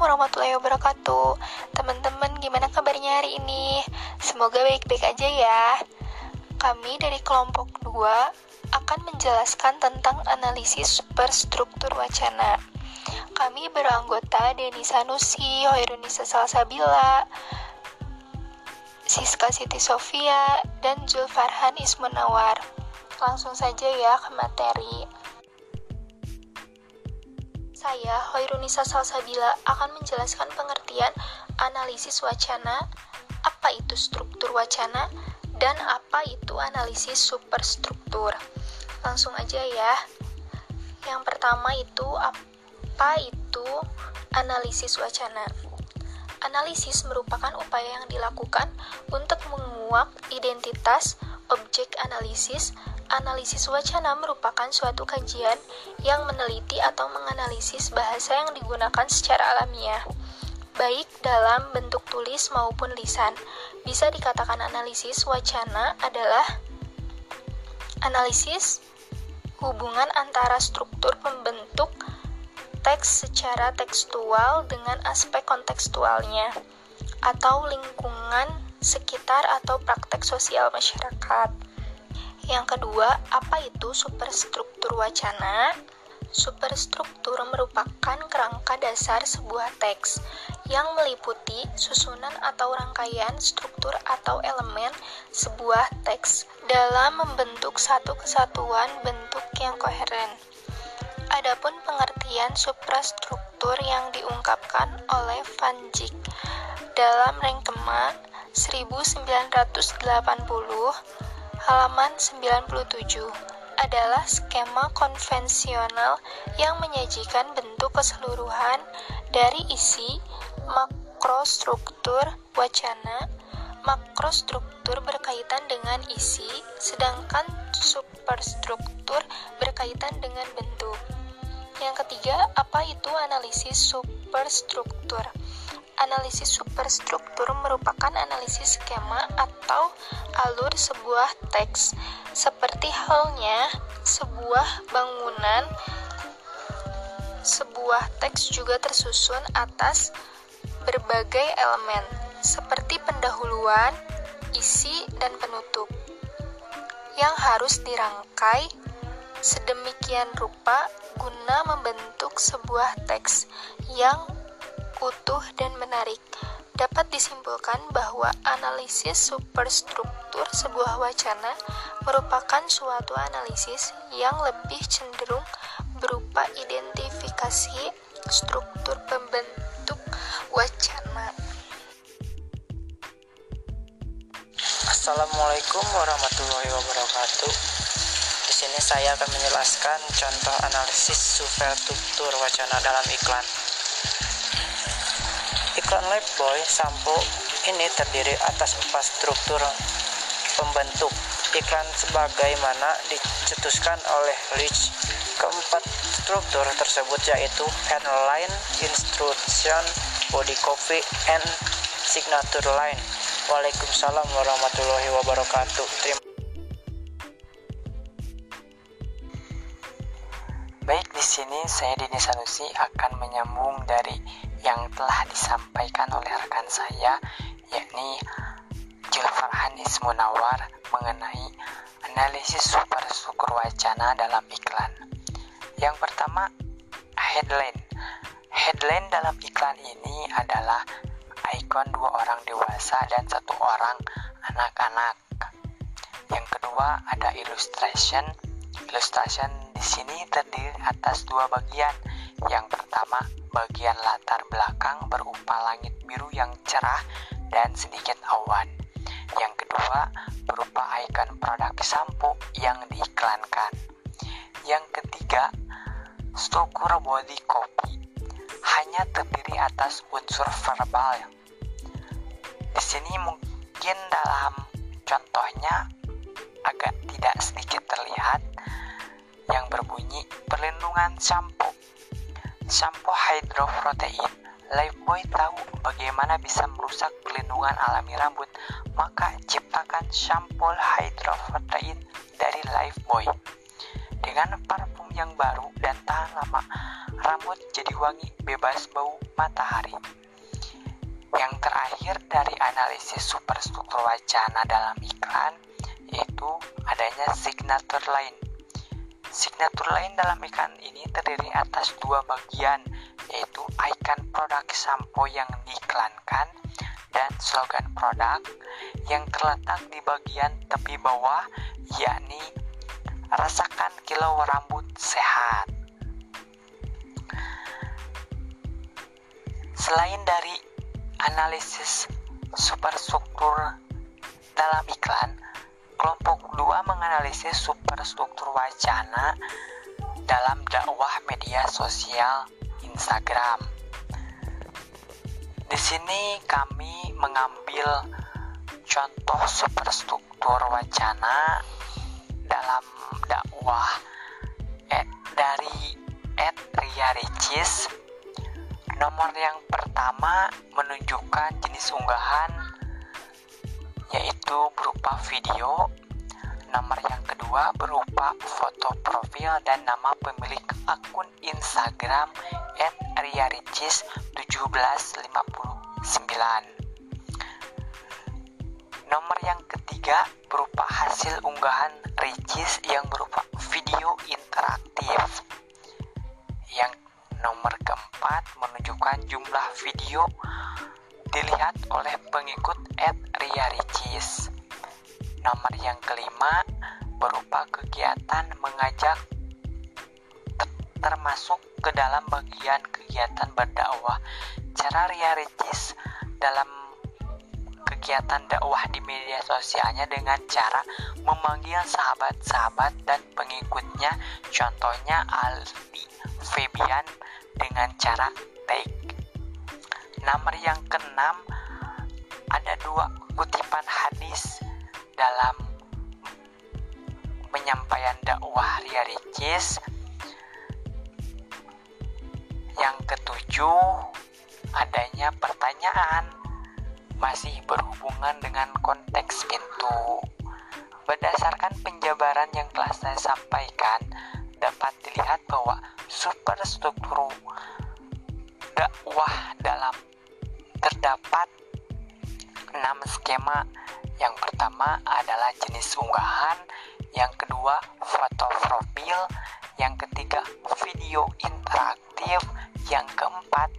Assalamualaikum warahmatullahi wabarakatuh. Teman-teman gimana kabarnya hari ini? Semoga baik-baik aja ya. Kami dari kelompok 2 akan menjelaskan tentang analisis superstruktur wacana. Kami beranggota Deni Sanusi, Hoirunisa Salsabila, Siska Siti Sofia, dan Zulfarhan Ismunawar. Langsung saja ya ke materi saya, Hoirunisa Salsabila, akan menjelaskan pengertian analisis wacana, apa itu struktur wacana, dan apa itu analisis superstruktur. Langsung aja ya. Yang pertama itu apa itu analisis wacana. Analisis merupakan upaya yang dilakukan untuk menguak identitas objek analisis Analisis wacana merupakan suatu kajian yang meneliti atau menganalisis bahasa yang digunakan secara alamiah, baik dalam bentuk tulis maupun lisan. Bisa dikatakan analisis wacana adalah analisis hubungan antara struktur pembentuk teks secara tekstual dengan aspek kontekstualnya atau lingkungan sekitar atau praktek sosial masyarakat. Yang kedua, apa itu superstruktur wacana? Superstruktur merupakan kerangka dasar sebuah teks yang meliputi susunan atau rangkaian struktur atau elemen sebuah teks dalam membentuk satu kesatuan bentuk yang koheren. Adapun pengertian suprastruktur yang diungkapkan oleh Van Dijk dalam Renkema 1980 halaman 97 adalah skema konvensional yang menyajikan bentuk keseluruhan dari isi makrostruktur wacana. Makrostruktur berkaitan dengan isi, sedangkan superstruktur berkaitan dengan bentuk. Yang ketiga, apa itu analisis superstruktur? Analisis superstruktur merupakan analisis skema atau sebuah teks, seperti halnya sebuah bangunan. Sebuah teks juga tersusun atas berbagai elemen, seperti pendahuluan, isi, dan penutup, yang harus dirangkai sedemikian rupa guna membentuk sebuah teks yang utuh dan menarik. Dapat disimpulkan bahwa analisis superstruktur sebuah wacana merupakan suatu analisis yang lebih cenderung berupa identifikasi struktur pembentuk wacana. Assalamualaikum warahmatullahi wabarakatuh. Di sini saya akan menjelaskan contoh analisis superstruktur wacana dalam iklan. Iklan Lifebuy sampo ini terdiri atas empat struktur pembentuk iklan sebagaimana dicetuskan oleh Rich. Keempat struktur tersebut yaitu headline, instruction, body copy, and signature line. Waalaikumsalam warahmatullahi wabarakatuh. Terima sini saya Dini Sanusi akan menyambung dari yang telah disampaikan oleh rekan saya yakni Julfarhan Ismunawar mengenai analisis super syukur wacana dalam iklan. Yang pertama, headline. Headline dalam iklan ini adalah ikon dua orang dewasa dan satu orang anak-anak. Yang kedua ada illustration. Illustration di sini terdiri atas dua bagian. Yang pertama bagian latar belakang berupa langit biru yang cerah dan sedikit awan. Yang kedua berupa ikon produk sampo yang diiklankan. Yang ketiga, struktur body copy hanya terdiri atas unsur verbal. Di sini mungkin dalam contohnya agak tidak sedikit terlihat yang berbunyi perlindungan sampo Shampoo hydroprotein. Lifebuoy tahu bagaimana bisa merusak perlindungan alami rambut, maka ciptakan shampoo hydroprotein dari Lifebuoy. dengan parfum yang baru dan tahan lama. Rambut jadi wangi, bebas bau matahari. Yang terakhir dari analisis superstruktur wacana dalam iklan yaitu adanya signature line. Signature line dalam iklan ini terdiri atas dua bagian yaitu icon produk sampo yang diiklankan dan slogan produk yang terletak di bagian tepi bawah yakni rasakan kilau rambut sehat. Selain dari analisis superstruktur dalam iklan, kelompok 2 menganalisis superstruktur wacana dalam dakwah media sosial Instagram. Di sini kami mengambil contoh superstruktur wacana dalam dakwah eh, dari Ed Ria Ricis nomor yang pertama menunjukkan jenis unggahan yaitu berupa video nomor yang kedua berupa foto profil dan nama pemilik akun Instagram at riaricis 1759 Nomor yang ketiga berupa hasil unggahan Ricis yang berupa video interaktif. Yang nomor keempat menunjukkan jumlah video dilihat oleh pengikut at Ria Ricis. Nomor yang kelima berupa kegiatan mengajak termasuk ke dalam bagian kegiatan berdakwah. Cara Ria Ricis dalam kegiatan dakwah di media sosialnya dengan cara memanggil sahabat-sahabat dan pengikutnya contohnya Aldi Febian dengan cara take nomor yang keenam ada dua kutipan hadis dalam penyampaian dakwah Ria Ricis yang ketujuh adanya pertanyaan masih berhubungan dengan konteks pintu. Berdasarkan penjabaran yang telah saya sampaikan, dapat dilihat bahwa superstruktur dakwah dalam terdapat enam skema. Yang pertama adalah jenis unggahan, yang kedua foto profil, yang ketiga video interaktif, yang keempat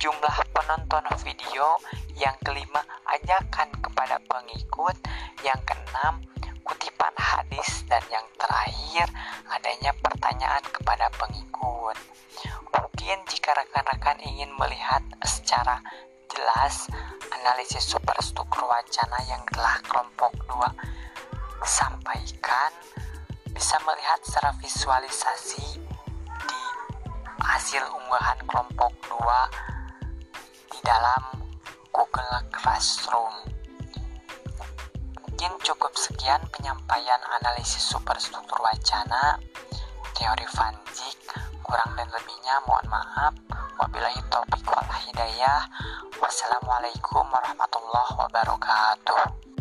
jumlah penonton video, yang kelima ajakan kepada pengikut, yang keenam kutipan hadis dan yang terakhir adanya pertanyaan kepada pengikut. Mungkin jika rekan-rekan ingin melihat secara jelas analisis superstruktur wacana yang telah kelompok 2 sampaikan bisa melihat secara visualisasi di hasil unggahan kelompok 2 dalam Google Classroom. Mungkin cukup sekian penyampaian analisis superstruktur wacana, teori Van Dijk, kurang dan lebihnya mohon maaf. Wabillahi taufiq wal hidayah. Wassalamualaikum warahmatullahi wabarakatuh.